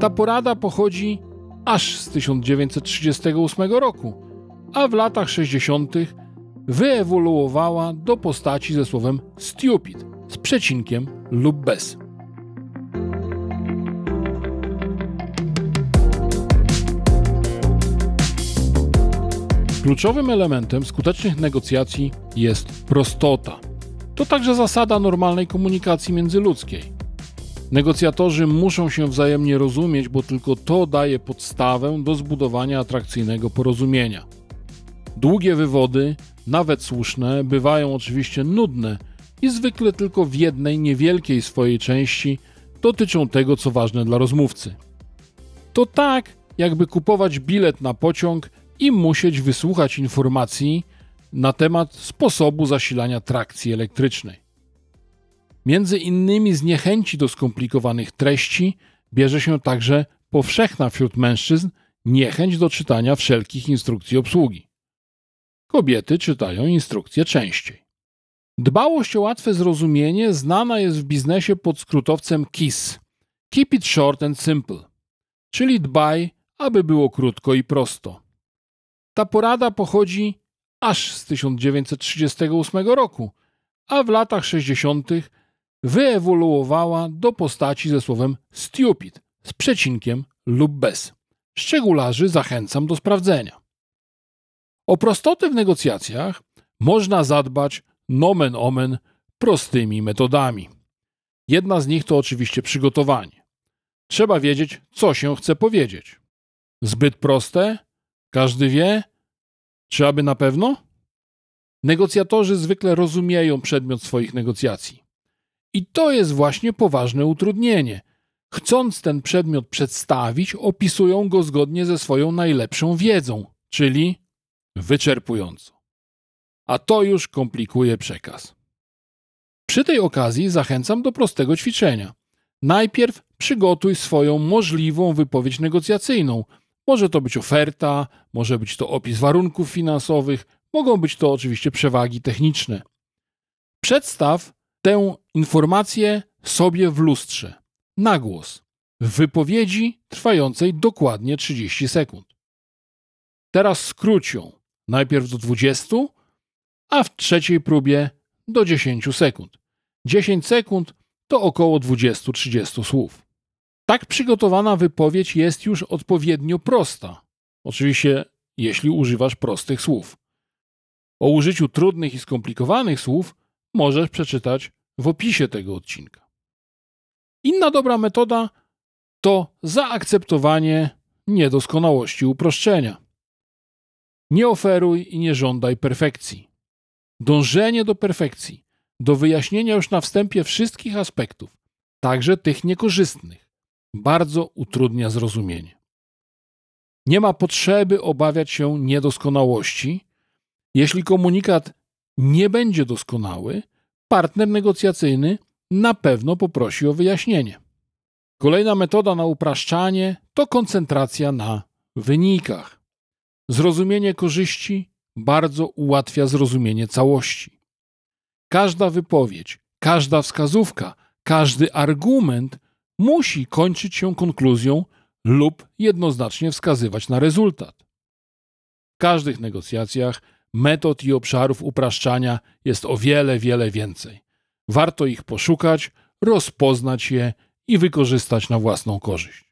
Ta porada pochodzi aż z 1938 roku, a w latach 60. wyewoluowała do postaci ze słowem stupid z przecinkiem lub bez. Kluczowym elementem skutecznych negocjacji jest prostota. To także zasada normalnej komunikacji międzyludzkiej. Negocjatorzy muszą się wzajemnie rozumieć, bo tylko to daje podstawę do zbudowania atrakcyjnego porozumienia. Długie wywody, nawet słuszne, bywają oczywiście nudne i zwykle tylko w jednej niewielkiej swojej części dotyczą tego, co ważne dla rozmówcy. To tak, jakby kupować bilet na pociąg i musieć wysłuchać informacji na temat sposobu zasilania trakcji elektrycznej. Między innymi z niechęci do skomplikowanych treści bierze się także powszechna wśród mężczyzn niechęć do czytania wszelkich instrukcji obsługi. Kobiety czytają instrukcje częściej. Dbałość o łatwe zrozumienie znana jest w biznesie pod skrótowcem KISS Keep it short and simple, czyli dbaj, aby było krótko i prosto. Ta porada pochodzi aż z 1938 roku, a w latach 60. wyewoluowała do postaci ze słowem stupid z przecinkiem lub bez. Szczegularzy zachęcam do sprawdzenia. O prostotę w negocjacjach można zadbać nomen omen prostymi metodami. Jedna z nich to oczywiście przygotowanie. Trzeba wiedzieć, co się chce powiedzieć. Zbyt proste? Każdy wie? Czy aby na pewno? Negocjatorzy zwykle rozumieją przedmiot swoich negocjacji. I to jest właśnie poważne utrudnienie. Chcąc ten przedmiot przedstawić, opisują go zgodnie ze swoją najlepszą wiedzą, czyli wyczerpująco. A to już komplikuje przekaz. Przy tej okazji zachęcam do prostego ćwiczenia. Najpierw przygotuj swoją możliwą wypowiedź negocjacyjną. Może to być oferta, może być to opis warunków finansowych, mogą być to oczywiście przewagi techniczne. Przedstaw tę informację sobie w lustrze, na głos, w wypowiedzi trwającej dokładnie 30 sekund. Teraz skróć ją najpierw do 20, a w trzeciej próbie do 10 sekund. 10 sekund to około 20-30 słów. Tak przygotowana wypowiedź jest już odpowiednio prosta. Oczywiście, jeśli używasz prostych słów. O użyciu trudnych i skomplikowanych słów możesz przeczytać w opisie tego odcinka. Inna dobra metoda to zaakceptowanie niedoskonałości uproszczenia. Nie oferuj i nie żądaj perfekcji. Dążenie do perfekcji, do wyjaśnienia już na wstępie wszystkich aspektów, także tych niekorzystnych, bardzo utrudnia zrozumienie. Nie ma potrzeby obawiać się niedoskonałości. Jeśli komunikat nie będzie doskonały, partner negocjacyjny na pewno poprosi o wyjaśnienie. Kolejna metoda na upraszczanie to koncentracja na wynikach. Zrozumienie korzyści bardzo ułatwia zrozumienie całości. Każda wypowiedź, każda wskazówka, każdy argument musi kończyć się konkluzją lub jednoznacznie wskazywać na rezultat. W każdych negocjacjach metod i obszarów upraszczania jest o wiele, wiele więcej. Warto ich poszukać, rozpoznać je i wykorzystać na własną korzyść.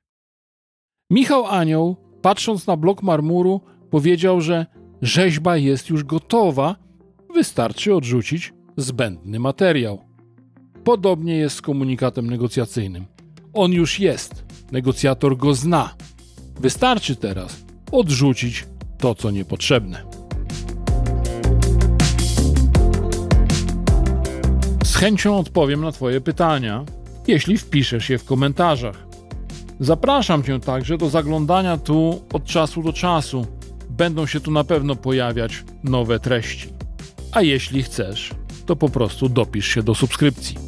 Michał Anioł, patrząc na blok marmuru, powiedział, że rzeźba jest już gotowa, wystarczy odrzucić zbędny materiał. Podobnie jest z komunikatem negocjacyjnym. On już jest, negocjator go zna. Wystarczy teraz odrzucić to, co niepotrzebne. Chęcią odpowiem na Twoje pytania, jeśli wpiszesz je w komentarzach. Zapraszam Cię także do zaglądania tu od czasu do czasu będą się tu na pewno pojawiać nowe treści. A jeśli chcesz, to po prostu dopisz się do subskrypcji.